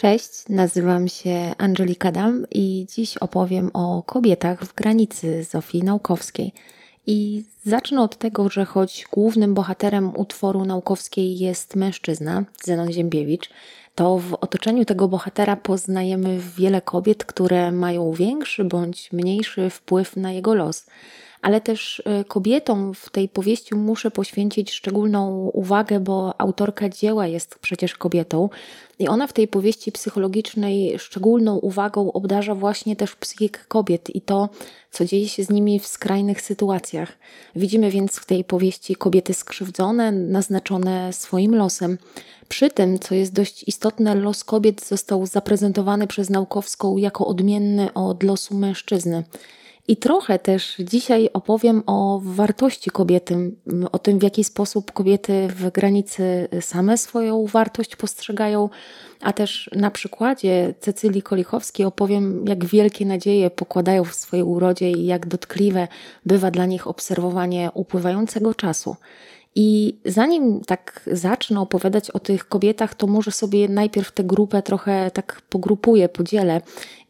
Cześć, nazywam się Angelika Dam i dziś opowiem o kobietach w granicy Zofii Naukowskiej. I zacznę od tego, że choć głównym bohaterem utworu naukowskiej jest mężczyzna, Zenon Ziembiewicz, to w otoczeniu tego bohatera poznajemy wiele kobiet, które mają większy bądź mniejszy wpływ na jego los ale też e, kobietom w tej powieści muszę poświęcić szczególną uwagę, bo autorka dzieła jest przecież kobietą i ona w tej powieści psychologicznej szczególną uwagą obdarza właśnie też psychikę kobiet i to, co dzieje się z nimi w skrajnych sytuacjach. Widzimy więc w tej powieści kobiety skrzywdzone, naznaczone swoim losem. Przy tym, co jest dość istotne, los kobiet został zaprezentowany przez naukowską jako odmienny od losu mężczyzny. I trochę też dzisiaj opowiem o wartości kobiety, o tym, w jaki sposób kobiety w granicy same swoją wartość postrzegają, a też na przykładzie Cecylii Kolichowskiej opowiem, jak wielkie nadzieje pokładają w swojej urodzie i jak dotkliwe bywa dla nich obserwowanie upływającego czasu. I zanim tak zacznę opowiadać o tych kobietach, to może sobie najpierw tę grupę trochę tak pogrupuję, podzielę.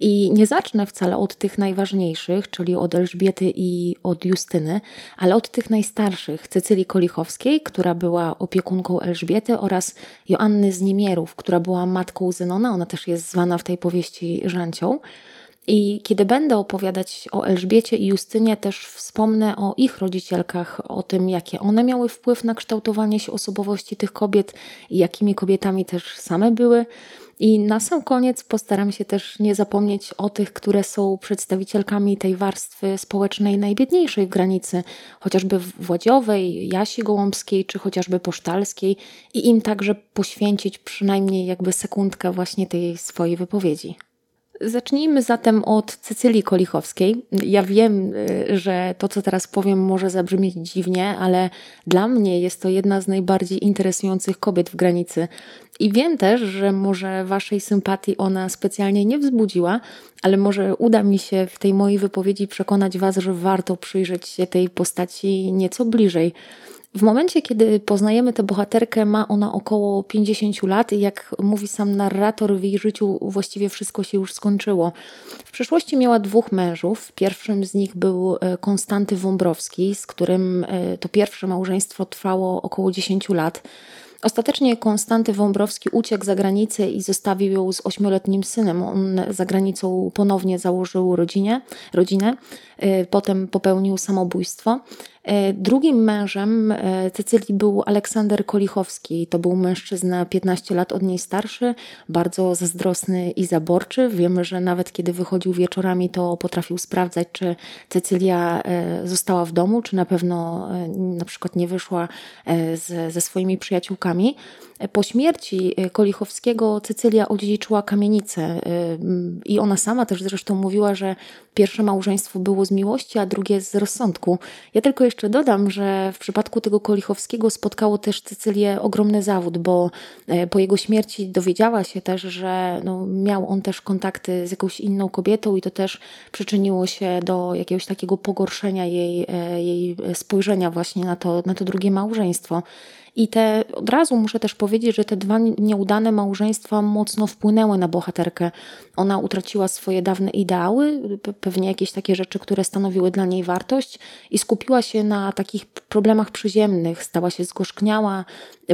I nie zacznę wcale od tych najważniejszych, czyli od Elżbiety i od Justyny, ale od tych najstarszych, Cecylii Kolichowskiej, która była opiekunką Elżbiety oraz Joanny z Niemierów, która była matką Zenona, ona też jest zwana w tej powieści Żancią. I kiedy będę opowiadać o Elżbiecie i Justynie, też wspomnę o ich rodzicielkach, o tym, jakie one miały wpływ na kształtowanie się osobowości tych kobiet i jakimi kobietami też same były. I na sam koniec postaram się też nie zapomnieć o tych, które są przedstawicielkami tej warstwy społecznej najbiedniejszej w granicy, chociażby Władziowej, Jasi Gołąbskiej czy chociażby Posztalskiej i im także poświęcić przynajmniej jakby sekundkę właśnie tej swojej wypowiedzi. Zacznijmy zatem od Cecylii Kolichowskiej. Ja wiem, y, że to, co teraz powiem, może zabrzmieć dziwnie, ale dla mnie jest to jedna z najbardziej interesujących kobiet w granicy. I wiem też, że może Waszej sympatii ona specjalnie nie wzbudziła, ale może uda mi się w tej mojej wypowiedzi przekonać Was, że warto przyjrzeć się tej postaci nieco bliżej. W momencie, kiedy poznajemy tę bohaterkę, ma ona około 50 lat i jak mówi sam narrator, w jej życiu właściwie wszystko się już skończyło. W przeszłości miała dwóch mężów. Pierwszym z nich był e, Konstanty Wąbrowski, z którym e, to pierwsze małżeństwo trwało około 10 lat. Ostatecznie Konstanty Wąbrowski uciekł za granicę i zostawił ją z ośmioletnim synem. On za granicą ponownie założył rodzinie, rodzinę, e, potem popełnił samobójstwo. E, drugim mężem e, Cecylii był Aleksander Kolichowski. To był mężczyzna 15 lat od niej starszy, bardzo zazdrosny i zaborczy. Wiemy, że nawet kiedy wychodził wieczorami, to potrafił sprawdzać, czy Cecylia e, została w domu, czy na pewno na przykład nie wyszła z, ze swoimi przyjaciółkami. Po śmierci Kolichowskiego Cecylia odziedziczyła kamienicę i ona sama też zresztą mówiła, że pierwsze małżeństwo było z miłości, a drugie z rozsądku. Ja tylko jeszcze dodam, że w przypadku tego Kolichowskiego spotkało też Cecylię ogromny zawód, bo e, po jego śmierci dowiedziała się też, że no, miał on też kontakty z jakąś inną kobietą i to też przyczyniło się do jakiegoś takiego pogorszenia jej, e, jej spojrzenia właśnie na to, na to drugie małżeństwo. I te od razu muszę też powiedzieć, że te dwa nieudane małżeństwa mocno wpłynęły na bohaterkę. Ona utraciła swoje dawne ideały, pewnie jakieś takie rzeczy, które stanowiły dla niej wartość, i skupiła się na takich problemach przyziemnych. Stała się zgorzkniała,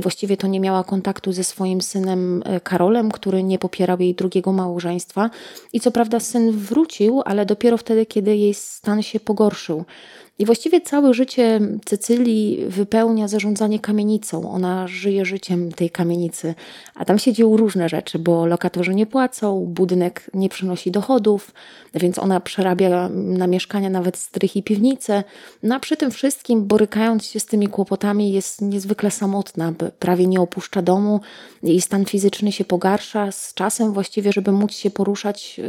właściwie to nie miała kontaktu ze swoim synem e, Karolem, który nie popierał jej drugiego małżeństwa. I co prawda syn wrócił, ale dopiero wtedy, kiedy jej stan się pogorszył. I właściwie całe życie Cecylii wypełnia zarządzanie kamienicą. Ona żyje życiem tej kamienicy, a tam się dzieją różne rzeczy, bo lokatorzy nie płacą, budynek nie przynosi dochodów, więc ona przerabia na mieszkania nawet strych i piwnice. No a przy tym wszystkim, borykając się z tymi kłopotami, jest niezwykle samotna, prawie nie opuszcza domu, jej stan fizyczny się pogarsza. Z czasem właściwie, żeby móc się poruszać,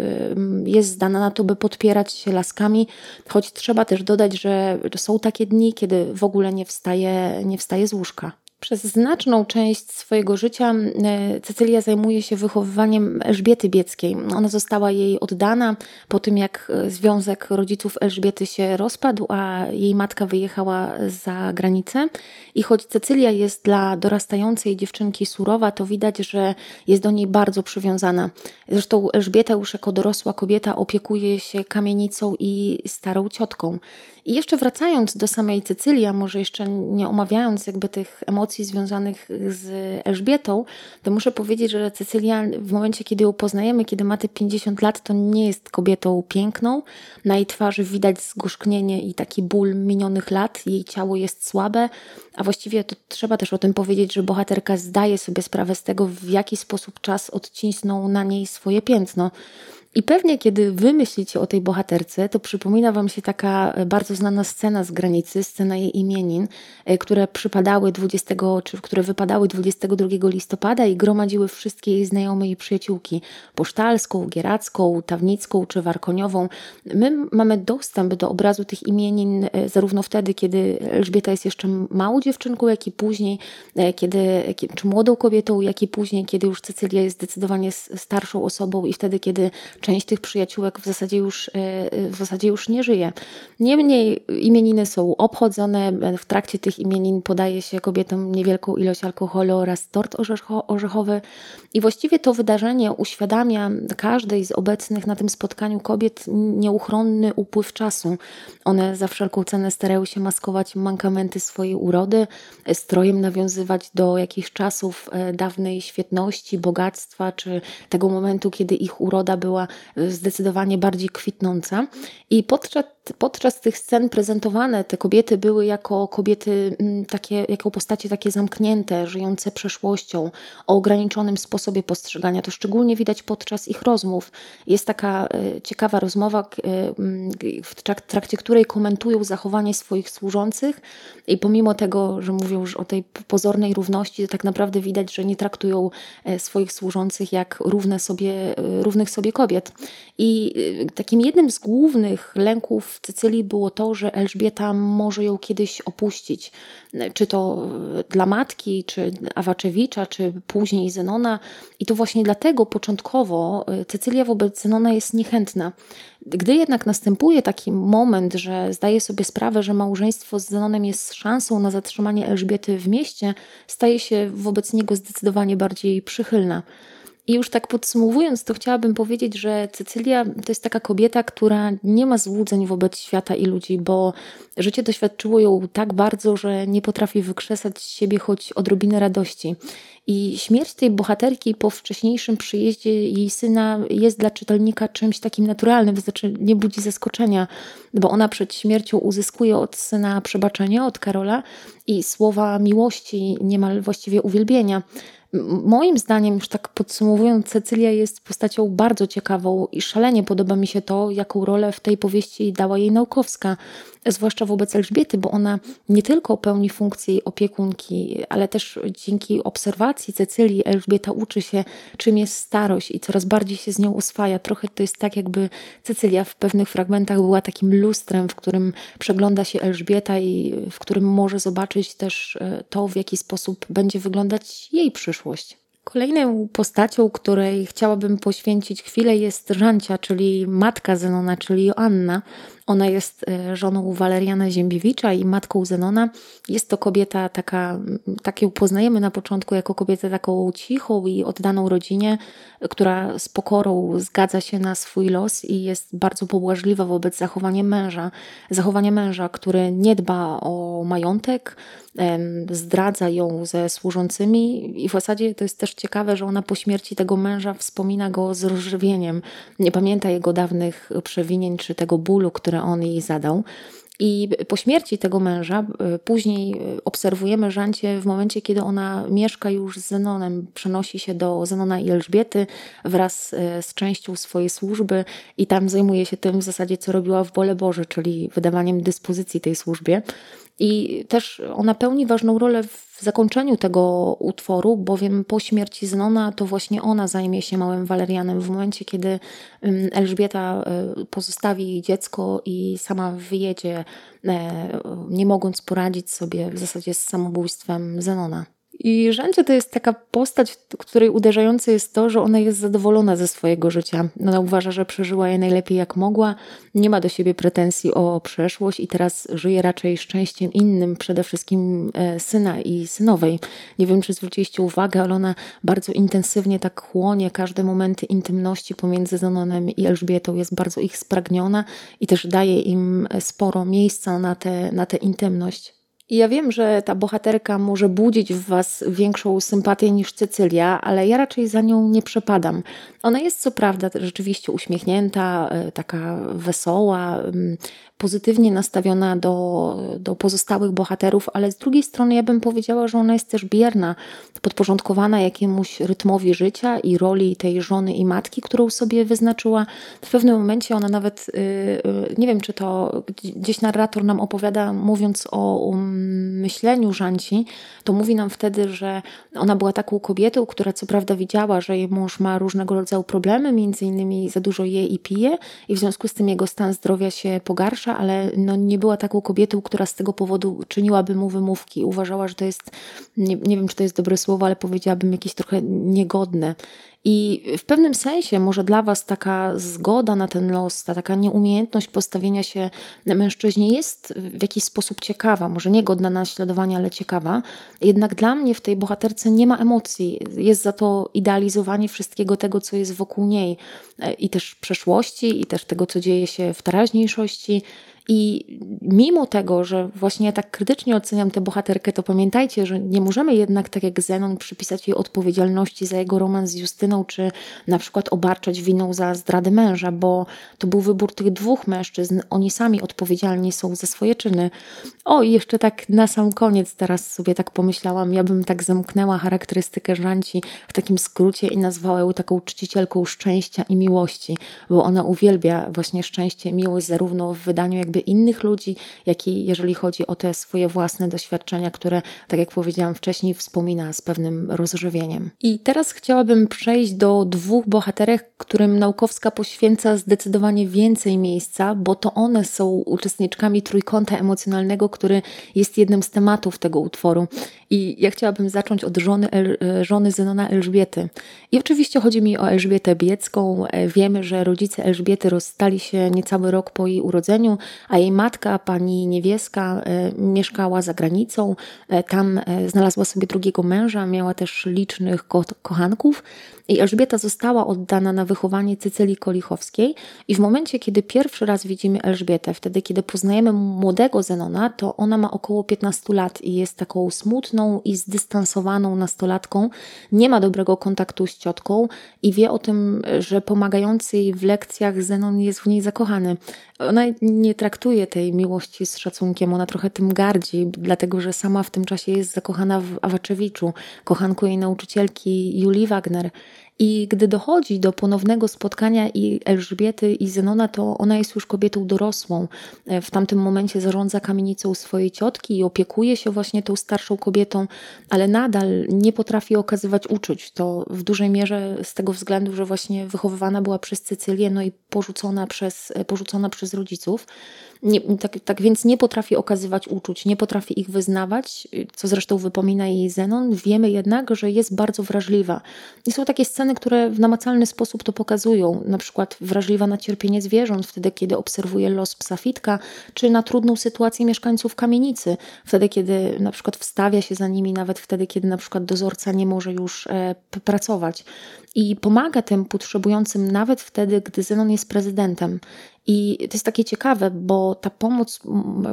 jest zdana na to, by podpierać się laskami, choć trzeba też dodać, że są takie dni, kiedy w ogóle nie wstaje, nie wstaje z łóżka. Przez znaczną część swojego życia e, Cecylia zajmuje się wychowywaniem Elżbiety Bieckiej. Ona została jej oddana po tym, jak e, związek rodziców Elżbiety się rozpadł, a jej matka wyjechała za granicę. I choć Cecylia jest dla dorastającej dziewczynki surowa, to widać, że jest do niej bardzo przywiązana. Zresztą Elżbieta już jako dorosła kobieta opiekuje się kamienicą i starą ciotką. I jeszcze wracając do samej Cecylii, może jeszcze nie omawiając jakby tych emocji związanych z Elżbietą, to muszę powiedzieć, że Cecylia w momencie, kiedy ją poznajemy, kiedy ma te 50 lat, to nie jest kobietą piękną. Na jej twarzy widać zgorzknienie i taki ból minionych lat. Jej ciało jest słabe, a właściwie to trzeba też o tym powiedzieć, że bohaterka zdaje sobie sprawę z tego, w jaki sposób czas odcisnął na niej swoje piętno. I pewnie, kiedy wy myślicie o tej bohaterce, to przypomina wam się taka e, bardzo znana scena z granicy, scena jej imienin, e, które przypadały 20, czy które wypadały 22 listopada i gromadziły wszystkie jej znajome i przyjaciółki, posztalską, gieracką, tawnicką czy warkoniową. My mamy dostęp do obrazu tych imienin e, zarówno wtedy, kiedy Elżbieta jest jeszcze małą dziewczynką, jak i później, kiedy, czy młodą kobietą, jak i później, kiedy już Cecylia jest zdecydowanie starszą osobą i wtedy, kiedy część tych przyjaciółek w zasadzie już, e, w zasadzie już nie żyje. Niemniej imieniny są obchodzone. W trakcie tych imienin podaje się kobietom niewielką ilość alkoholu oraz tort orzechowy. I właściwie to wydarzenie uświadamia każdej z obecnych na tym spotkaniu kobiet nieuchronny upływ czasu. One za wszelką cenę starają się maskować mankamenty swojej urody, strojem nawiązywać do jakichś czasów e, dawnej świetności, bogactwa, czy tego momentu, kiedy ich uroda była zdecydowanie bardziej kwitnąca. I podczas, podczas tych scen prezentowane te kobiety były jako kobiety mm, takie, jako postacie takie zamknięte, żyjące przeszłością, o ograniczonym sposobie postrzegania. To szczególnie widać podczas ich rozmów. Jest taka e, ciekawa rozmowa, e, w trakcie której komentują zachowanie swoich służących i pomimo tego, że mówią już o tej pozornej równości, to tak naprawdę widać, że nie traktują e, swoich służących jak równe sobie, równych sobie kobiet. I y, takim jednym z głównych lęków Cycylii było to, że Elżbieta może ją kiedyś opuścić. Czy to y, dla matki, czy Awaczewicza, czy później Zenona. I to właśnie dlatego początkowo y, Cecylia wobec Zenona jest niechętna. Gdy jednak następuje taki moment, że zdaje sobie sprawę, że małżeństwo z Zenonem jest szansą na zatrzymanie Elżbiety w mieście, staje się wobec niego zdecydowanie bardziej przychylna. I już tak podsumowując, to chciałabym powiedzieć, że Cecylia to jest taka kobieta, która nie ma złudzeń wobec świata i ludzi, bo życie doświadczyło ją tak bardzo, że nie potrafi wykrzesać z siebie choć odrobinę radości. I śmierć tej bohaterki po wcześniejszym przyjeździe jej syna jest dla czytelnika czymś takim naturalnym, to znaczy nie budzi zaskoczenia, bo ona przed śmiercią uzyskuje od syna przebaczenie, od Karola i słowa miłości, niemal właściwie uwielbienia. Moim zdaniem, już tak podsumowując, Cecylia jest postacią bardzo ciekawą i szalenie podoba mi się to, jaką rolę w tej powieści dała jej Naukowska zwłaszcza wobec Elżbiety, bo ona nie tylko pełni funkcję opiekunki, ale też dzięki obserwacji Cecylii Elżbieta uczy się, czym jest starość i coraz bardziej się z nią oswaja. Trochę to jest tak, jakby Cecylia w pewnych fragmentach była takim lustrem, w którym przegląda się Elżbieta i w którym może zobaczyć też e, to, w jaki sposób będzie wyglądać jej przyszłość. Kolejną postacią, której chciałabym poświęcić chwilę jest Żancia, czyli matka Zenona, czyli Joanna. Ona jest e, żoną Waleriana Ziembiewicza i matką Zenona. Jest to kobieta taka, tak ją poznajemy na początku jako kobietę taką cichą i oddaną rodzinie, która z pokorą zgadza się na swój los i jest bardzo pobłażliwa wobec zachowania męża. Zachowania męża, który nie dba o majątek, zdradza ją ze służącymi i w zasadzie to jest też ciekawe, że ona po śmierci tego męża wspomina go z rozżywieniem. Nie pamięta jego dawnych przewinień czy tego bólu, który on jej zadał. I po śmierci tego męża, y, później obserwujemy Żancie w momencie, kiedy ona mieszka już z Zenonem, przenosi się do Zenona i Elżbiety wraz y, z częścią swojej służby i tam zajmuje się tym w zasadzie, co robiła w Bole Boże, czyli wydawaniem dyspozycji tej służbie. I też ona pełni ważną rolę w zakończeniu tego utworu, bowiem po śmierci Zenona to właśnie ona zajmie się małym Walerianem w momencie, kiedy Elżbieta e, pozostawi dziecko i sama wyjedzie, e, nie mogąc poradzić sobie w zasadzie z samobójstwem Zenona. I Żancie to jest taka postać, której uderzające jest to, że ona jest zadowolona ze swojego życia. Ona uważa, że przeżyła je najlepiej jak mogła, nie ma do siebie pretensji o przeszłość i teraz żyje raczej szczęściem innym, przede wszystkim e, syna i synowej. Nie wiem, czy zwróciliście uwagę, ale ona bardzo intensywnie tak chłonie każde momenty intymności pomiędzy Zenonem i Elżbietą. Jest bardzo ich spragniona i też daje im sporo miejsca na tę na te intymność. I ja wiem, że ta bohaterka może budzić w Was większą sympatię niż Cecylia, ale ja raczej za nią nie przepadam. Ona jest co prawda rzeczywiście uśmiechnięta, e, taka wesoła, pozytywnie nastawiona do, do pozostałych bohaterów, ale z drugiej strony ja bym powiedziała, że ona jest też bierna, podporządkowana jakiemuś rytmowi życia i roli tej żony i matki, którą sobie wyznaczyła. W pewnym momencie ona nawet, y, y, nie wiem czy to gdzieś narrator nam opowiada, mówiąc o myśleniu Żanci, to mówi nam wtedy, że ona była taką kobietą, która co prawda widziała, że jej mąż ma różnego rodzaju problemy, między innymi za dużo je i pije i w związku z tym jego stan zdrowia się pogarsza, ale no nie była taką kobietą, która z tego powodu czyniłaby mu wymówki. Uważała, że to jest, nie, nie wiem czy to jest dobre słowo, ale powiedziałabym jakieś trochę niegodne. I w pewnym sensie może dla Was taka zgoda na ten los, ta taka nieumiejętność postawienia się mężczyźnie jest w jakiś sposób ciekawa, może nie godna naśladowania, ale ciekawa. Jednak dla mnie w tej bohaterce nie ma emocji. Jest za to idealizowanie wszystkiego tego, co jest wokół niej i też przeszłości, i też tego, co dzieje się w teraźniejszości. I mimo tego, że właśnie ja tak krytycznie oceniam tę bohaterkę, to pamiętajcie, że nie możemy jednak, tak jak Zenon, przypisać jej odpowiedzialności za jego romans z Justyną, czy na przykład obarczać winą za zdradę męża, bo to był wybór tych dwóch mężczyzn. Oni sami odpowiedzialni są za swoje czyny. O, i jeszcze tak na sam koniec teraz sobie tak pomyślałam, ja bym tak zamknęła charakterystykę Żanci w takim skrócie i nazwała ją taką czcicielką szczęścia i miłości, bo ona uwielbia właśnie szczęście i miłość zarówno w wydaniu innych ludzi, jak i jeżeli chodzi o te swoje własne doświadczenia, które, tak jak powiedziałam wcześniej, wspomina z pewnym rozżywieniem. I teraz chciałabym przejść do dwóch bohaterek, którym Naukowska poświęca zdecydowanie więcej miejsca, bo to one są uczestniczkami trójkąta emocjonalnego, który jest jednym z tematów tego utworu. I ja chciałabym zacząć od żony, El, żony Zenona Elżbiety. I oczywiście chodzi mi o Elżbietę Biecką. Wiemy, że rodzice Elżbiety rozstali się niecały rok po jej urodzeniu, a jej matka, pani Niewieska, e, mieszkała za granicą. E, tam e, znalazła sobie drugiego męża, miała też licznych ko kochanków. I Elżbieta została oddana na wychowanie Cycylii Kolichowskiej. I w momencie, kiedy pierwszy raz widzimy Elżbietę, wtedy, kiedy poznajemy młodego Zenona, to ona ma około 15 lat i jest taką smutną i zdystansowaną nastolatką. Nie ma dobrego kontaktu z ciotką i wie o tym, że pomagający jej w lekcjach Zenon jest w niej zakochany. Ona nie traktuje tej miłości z szacunkiem, ona trochę tym gardzi, dlatego że sama w tym czasie jest zakochana w Awaczewiczu, kochanku jej nauczycielki Julii Wagner. I gdy dochodzi do ponownego spotkania i Elżbiety i Zenona, to ona jest już kobietą dorosłą. E, w tamtym momencie zarządza kamienicą swojej ciotki i opiekuje się właśnie tą starszą kobietą, ale nadal nie potrafi okazywać uczuć. To w dużej mierze z tego względu, że właśnie wychowywana była przez Cecylię, no i porzucona przez, e, porzucona przez rodziców. Nie, tak, tak więc nie potrafi okazywać uczuć, nie potrafi ich wyznawać, co zresztą wypomina jej Zenon. Wiemy jednak, że jest bardzo wrażliwa. I są takie sceny, które w namacalny sposób to pokazują, na przykład wrażliwa na cierpienie zwierząt, wtedy kiedy obserwuje los psa Fitka, czy na trudną sytuację mieszkańców kamienicy, wtedy kiedy na przykład wstawia się za nimi, nawet wtedy kiedy na przykład dozorca nie może już e, pracować. I pomaga tym potrzebującym nawet wtedy, gdy Zenon jest prezydentem. I to jest takie ciekawe, bo ta pomoc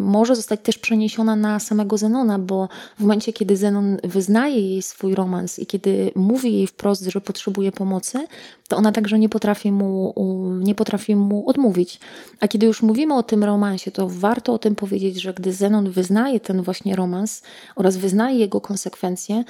może zostać też przeniesiona na samego Zenona, bo w momencie, kiedy Zenon wyznaje jej swój romans i kiedy mówi jej wprost, że potrzebuje pomocy, to ona także nie potrafi mu, nie potrafi mu odmówić. A kiedy już mówimy o tym romansie, to warto o tym powiedzieć, że gdy Zenon wyznaje ten właśnie romans oraz wyznaje jego konsekwencje,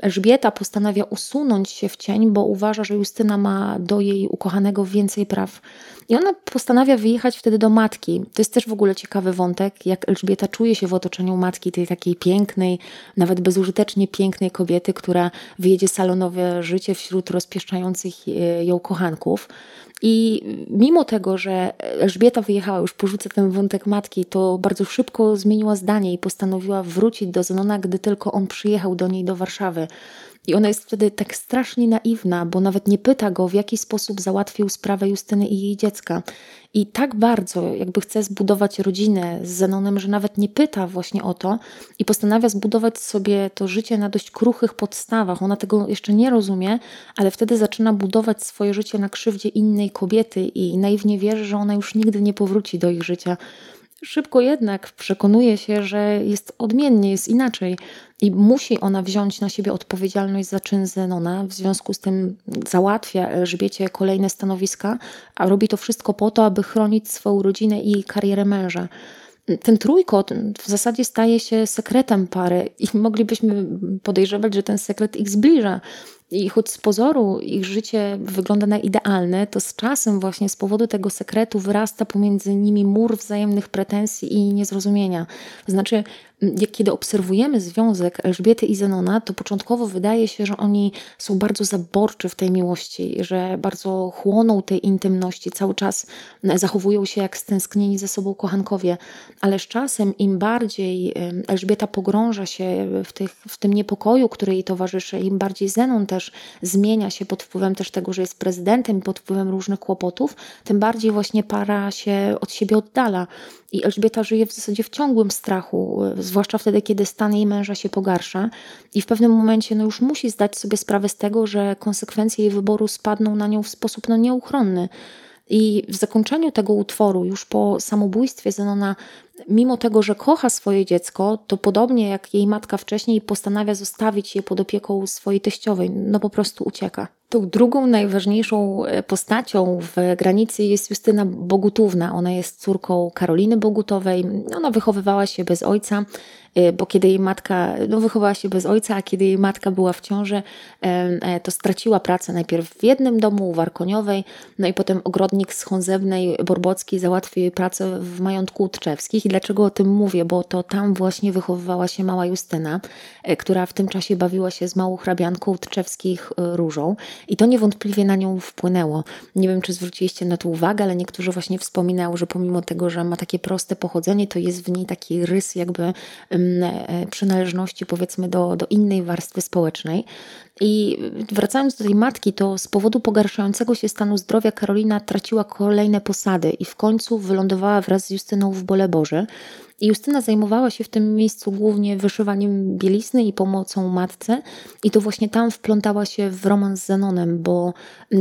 Elżbieta postanawia usunąć się w cień, bo uważa, że Justyna ma do jej ukochanego więcej praw. I ona postanawia wyjechać wtedy do matki. To jest też w ogóle ciekawy wątek, jak Elżbieta czuje się w otoczeniu matki, tej takiej pięknej, nawet bezużytecznie pięknej kobiety, która wyjedzie salonowe życie wśród rozpieszczających e, ją kochanków. I mimo tego, że Elżbieta wyjechała, już porzucę ten wątek matki, to bardzo szybko zmieniła zdanie i postanowiła wrócić do Zenona, gdy tylko on przyjechał do niej do Warszawy. I ona jest wtedy tak strasznie naiwna, bo nawet nie pyta go, w jaki sposób załatwił sprawę Justyny i jej dziecka. I tak bardzo jakby chce zbudować rodzinę z Zenonem, że nawet nie pyta właśnie o to i postanawia zbudować sobie to życie na dość kruchych podstawach. Ona tego jeszcze nie rozumie, ale wtedy zaczyna budować swoje życie na krzywdzie innej kobiety i naiwnie wierzy, że ona już nigdy nie powróci do ich życia. Szybko jednak przekonuje się, że jest odmiennie, jest inaczej i musi ona wziąć na siebie odpowiedzialność za czyn Zenona. W związku z tym załatwia Elżbiecie kolejne stanowiska, a robi to wszystko po to, aby chronić swoją rodzinę i karierę męża ten trójkot w zasadzie staje się sekretem pary i moglibyśmy podejrzewać, że ten sekret ich zbliża. I choć z pozoru ich życie wygląda na idealne, to z czasem właśnie z powodu tego sekretu wyrasta pomiędzy nimi mur wzajemnych pretensji i niezrozumienia. To znaczy, kiedy obserwujemy związek Elżbiety i Zenona, to początkowo wydaje się, że oni są bardzo zaborczy w tej miłości, że bardzo chłoną tej intymności, cały czas zachowują się jak stęsknieni ze sobą kochankowie, ale z czasem im bardziej Elżbieta pogrąża się w, tych, w tym niepokoju, który jej towarzyszy, im bardziej Zenon też zmienia się pod wpływem też tego, że jest prezydentem, pod wpływem różnych kłopotów, tym bardziej właśnie para się od siebie oddala. I Elżbieta żyje w zasadzie w ciągłym strachu, zwłaszcza wtedy, kiedy stan jej męża się pogarsza i w pewnym momencie no już musi zdać sobie sprawę z tego, że konsekwencje jej wyboru spadną na nią w sposób no, nieuchronny. I w zakończeniu tego utworu, już po samobójstwie Zenona, mimo tego, że kocha swoje dziecko, to podobnie jak jej matka wcześniej postanawia zostawić je pod opieką swojej teściowej, no po prostu ucieka. Tą drugą najważniejszą e, postacią w granicy jest Justyna Bogutówna. Ona jest córką Karoliny Bogutowej. Ona wychowywała się bez ojca, bo kiedy jej matka, no wychowała się bez ojca, a kiedy jej matka była w ciąży, e, to straciła pracę najpierw w jednym domu w Arkoniowej, no i potem ogrodnik z Chązewnej Borbockiej załatwił jej pracę w majątku Tczewskich. I dlaczego o tym mówię? Bo to tam właśnie wychowywała się mała Justyna, która w tym czasie bawiła się z małą hrabianką Tczewskich Różą. I to niewątpliwie na nią wpłynęło. Nie wiem, czy zwróciliście na to uwagę, ale niektórzy właśnie wspominają, że pomimo tego, że ma takie proste pochodzenie, to jest w niej taki rys jakby e, przynależności powiedzmy do, do innej warstwy społecznej. I wracając do tej matki, to z powodu pogarszającego się stanu zdrowia Karolina traciła kolejne posady i w końcu wylądowała wraz z Justyną w Boleborze. Justyna zajmowała się w tym miejscu głównie wyszywaniem bielizny i pomocą matce. I to właśnie tam wplątała się w romans z Zenonem, bo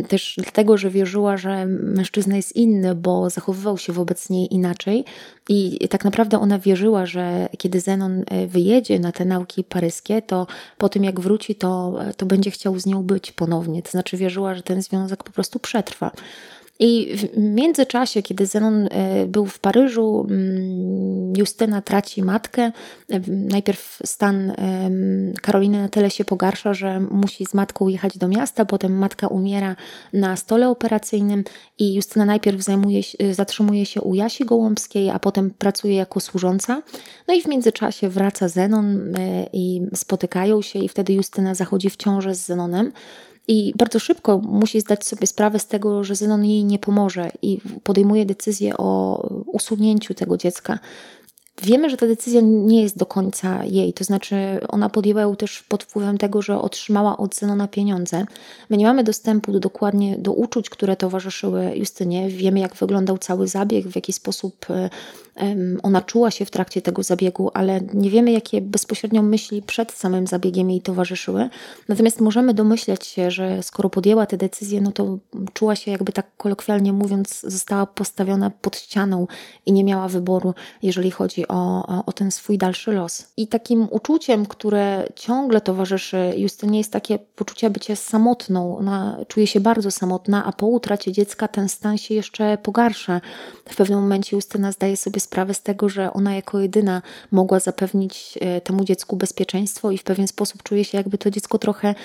też dlatego, że wierzyła, że mężczyzna jest inny, bo zachowywał się wobec niej inaczej. I tak naprawdę ona wierzyła, że kiedy Zenon e, wyjedzie na te nauki paryskie, to po tym jak wróci, to, to będzie chciał z nią być ponownie. To znaczy wierzyła, że ten związek po prostu przetrwa. I w międzyczasie, kiedy Zenon e, był w Paryżu, mm, Justyna traci matkę. E, najpierw stan Karoliny na tyle się pogarsza, że musi z matką jechać do miasta, potem matka umiera na stole operacyjnym i Justyna najpierw zajmuje, zatrzymuje się u Jasi Gołąbskiej, a potem pracuje jako służąca. No i w międzyczasie wraca Zenon e, i spotykają się i wtedy Justyna zachodzi w ciążę z Zenonem. I bardzo szybko musi zdać sobie sprawę z tego, że Zenon jej nie pomoże i podejmuje decyzję o usunięciu tego dziecka. Wiemy, że ta decyzja nie jest do końca jej, to znaczy ona podjęła ją też pod wpływem tego, że otrzymała od Zenona pieniądze. My nie mamy dostępu do, dokładnie do uczuć, które towarzyszyły Justynie. Wiemy, jak wyglądał cały zabieg, w jaki sposób e, ona czuła się w trakcie tego zabiegu, ale nie wiemy, jakie bezpośrednio myśli przed samym zabiegiem jej towarzyszyły. Natomiast możemy domyśleć się, że skoro podjęła tę decyzję, no to czuła się, jakby tak kolokwialnie mówiąc, została postawiona pod ścianą i nie miała wyboru, jeżeli chodzi o, o, o ten swój dalszy los. I takim uczuciem, które ciągle towarzyszy Justynie jest takie poczucie bycia samotną. Ona czuje się bardzo samotna, a po utracie dziecka ten stan się jeszcze pogarsza. W pewnym momencie Justyna zdaje sobie sprawę z tego, że ona jako jedyna mogła zapewnić e, temu dziecku bezpieczeństwo i w pewien sposób czuje się jakby to dziecko trochę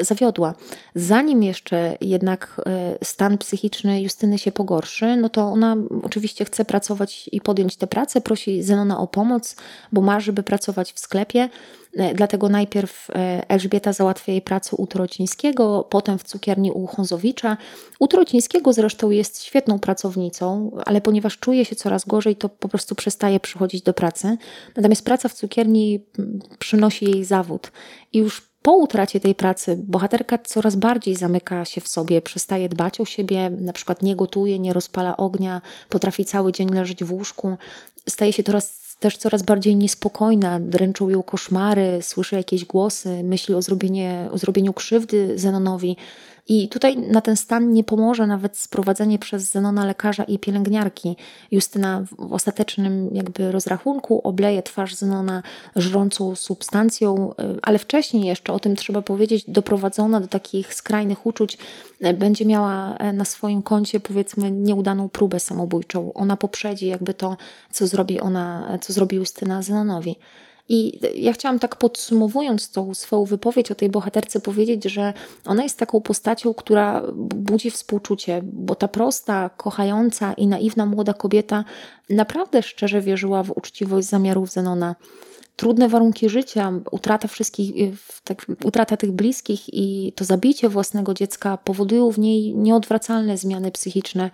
zawiodła. Zanim jeszcze jednak e, stan psychiczny Justyny się pogorszy, no to ona oczywiście chce pracować i podjąć tę pracę, prosi Zenona o pomoc, bo marzy, by pracować w sklepie. E, dlatego najpierw e, Elżbieta załatwia jej pracę u Trocińskiego, potem w cukierni u Honzowicza. U Trocińskiego zresztą jest świetną pracownicą, ale ponieważ czuje się coraz gorzej, to po prostu przestaje przychodzić do pracy. Natomiast praca w cukierni przynosi jej zawód. I już po utracie tej pracy bohaterka coraz bardziej zamyka się w sobie, przestaje dbać o siebie, na przykład nie gotuje, nie rozpala ognia, potrafi cały dzień leżeć w łóżku, staje się coraz też coraz bardziej niespokojna, dręczą ją koszmary, słyszy jakieś głosy, myśli o, zrobienie, o zrobieniu krzywdy Zenonowi. I tutaj na ten stan nie pomoże nawet sprowadzenie przez Zenona lekarza i pielęgniarki. Justyna w ostatecznym jakby rozrachunku obleje twarz Zenona żrącą substancją, y, ale wcześniej jeszcze, o tym trzeba powiedzieć, doprowadzona do takich skrajnych uczuć, y, będzie miała y, na swoim koncie powiedzmy nieudaną próbę samobójczą. Ona poprzedzi jakby to, co zrobi ona, co zrobi Justyna Zenonowi. I ja chciałam tak podsumowując tą swoją wypowiedź o tej bohaterce powiedzieć, że ona jest taką postacią, która budzi współczucie, bo ta prosta, kochająca i naiwna młoda kobieta naprawdę szczerze wierzyła w uczciwość zamiarów Zenona trudne warunki życia, utrata wszystkich, tak, utrata tych bliskich i to zabicie własnego dziecka powodują w niej nieodwracalne zmiany psychiczne.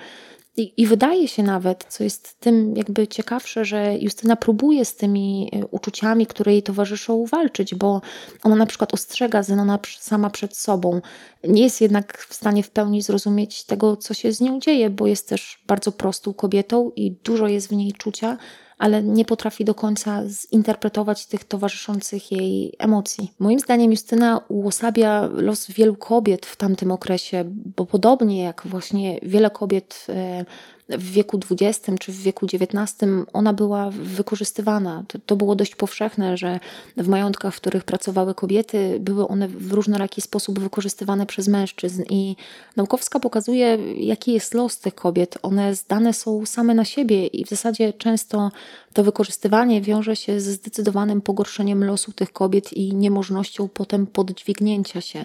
I, I, wydaje się nawet, co jest tym jakby ciekawsze, że Justyna próbuje z tymi e, uczuciami, które jej towarzyszą, walczyć, bo ona na przykład ostrzega Zenona sama przed sobą. Nie jest jednak w stanie w pełni zrozumieć tego, co się z nią dzieje, bo jest też bardzo prostą kobietą i dużo jest w niej czucia, ale nie potrafi do końca zinterpretować tych towarzyszących jej emocji. Moim zdaniem Justyna uosabia los wielu kobiet w tamtym okresie, bo podobnie jak właśnie wiele kobiet e, w wieku XX czy w wieku XIX ona była wykorzystywana. To, to, było dość powszechne, że w majątkach, w których pracowały kobiety, były one w różnoraki sposób wykorzystywane przez mężczyzn. I Naukowska pokazuje, jaki jest los tych kobiet. One zdane są same na siebie i w zasadzie często to wykorzystywanie wiąże się ze zdecydowanym pogorszeniem losu tych kobiet i niemożnością potem podźwignięcia się.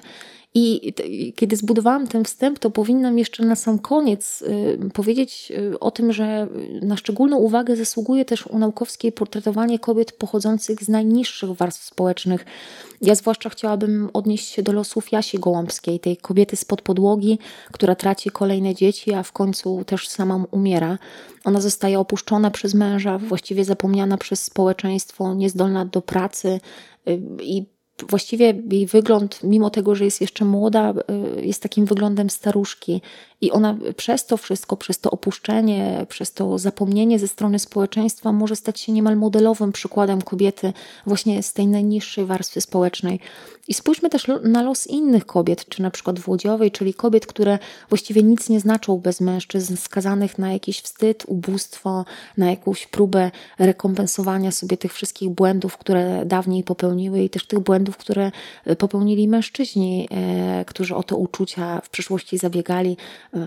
I kiedy zbudowałam ten wstęp, to powinnam jeszcze na sam koniec y, powiedzieć y, o tym, że na szczególną uwagę zasługuje też u Naukowskiej portretowanie kobiet pochodzących z najniższych warstw społecznych. Ja zwłaszcza chciałabym odnieść się do losów Jasi Gołąbskiej, tej kobiety spod podłogi, która traci kolejne dzieci, a w końcu też sama umiera. Ona zostaje opuszczona przez męża, właściwie zapomniana przez społeczeństwo, niezdolna do pracy y, i właściwie jej wygląd, mimo tego, że jest jeszcze młoda, y, jest takim wyglądem staruszki. I ona przez to wszystko, przez to opuszczenie, przez to zapomnienie ze strony społeczeństwa może stać się niemal modelowym przykładem kobiety właśnie z tej najniższej warstwy społecznej. I spójrzmy też na los innych kobiet, czy na przykład Włodziowej, czyli kobiet, które właściwie nic nie znaczą bez mężczyzn, skazanych na jakiś wstyd, ubóstwo, na jakąś próbę rekompensowania sobie tych wszystkich błędów, które dawniej popełniły i też tych błędów, które popełnili mężczyźni, e, którzy o te uczucia w przyszłości zabiegali,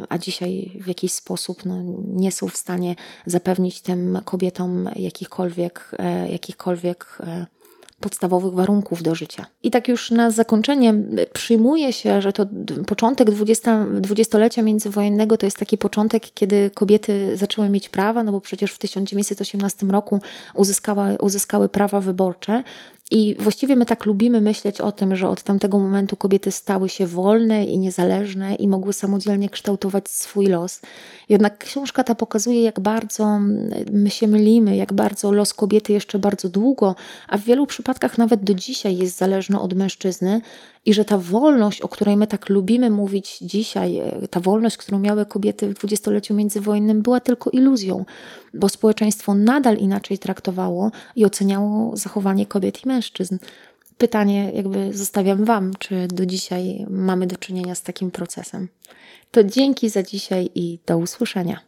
a dzisiaj w jakiś sposób no, nie są w stanie zapewnić tym kobietom jakichkolwiek, e, jakichkolwiek e, podstawowych warunków do życia. I tak już na zakończenie przyjmuje się, że to początek dwudziestolecia międzywojennego to jest taki początek, kiedy kobiety zaczęły mieć prawa, no bo przecież w 1918 roku uzyskały, uzyskały prawa wyborcze i właściwie my tak lubimy myśleć o tym, że od tamtego momentu kobiety stały się wolne i niezależne i mogły samodzielnie kształtować swój los. Jednak książka ta pokazuje, jak bardzo my się mylimy, jak bardzo los kobiety jeszcze bardzo długo, a w wielu przypadkach nawet do dzisiaj jest zależny od mężczyzny, i że ta wolność, o której my tak lubimy mówić dzisiaj, e, ta wolność, którą miały kobiety w dwudziestoleciu międzywojennym, była tylko iluzją, bo społeczeństwo nadal inaczej traktowało i oceniało zachowanie kobiet i mężczyzn. Pytanie, jakby zostawiam Wam, czy do dzisiaj mamy do czynienia z takim procesem. To dzięki za dzisiaj i do usłyszenia.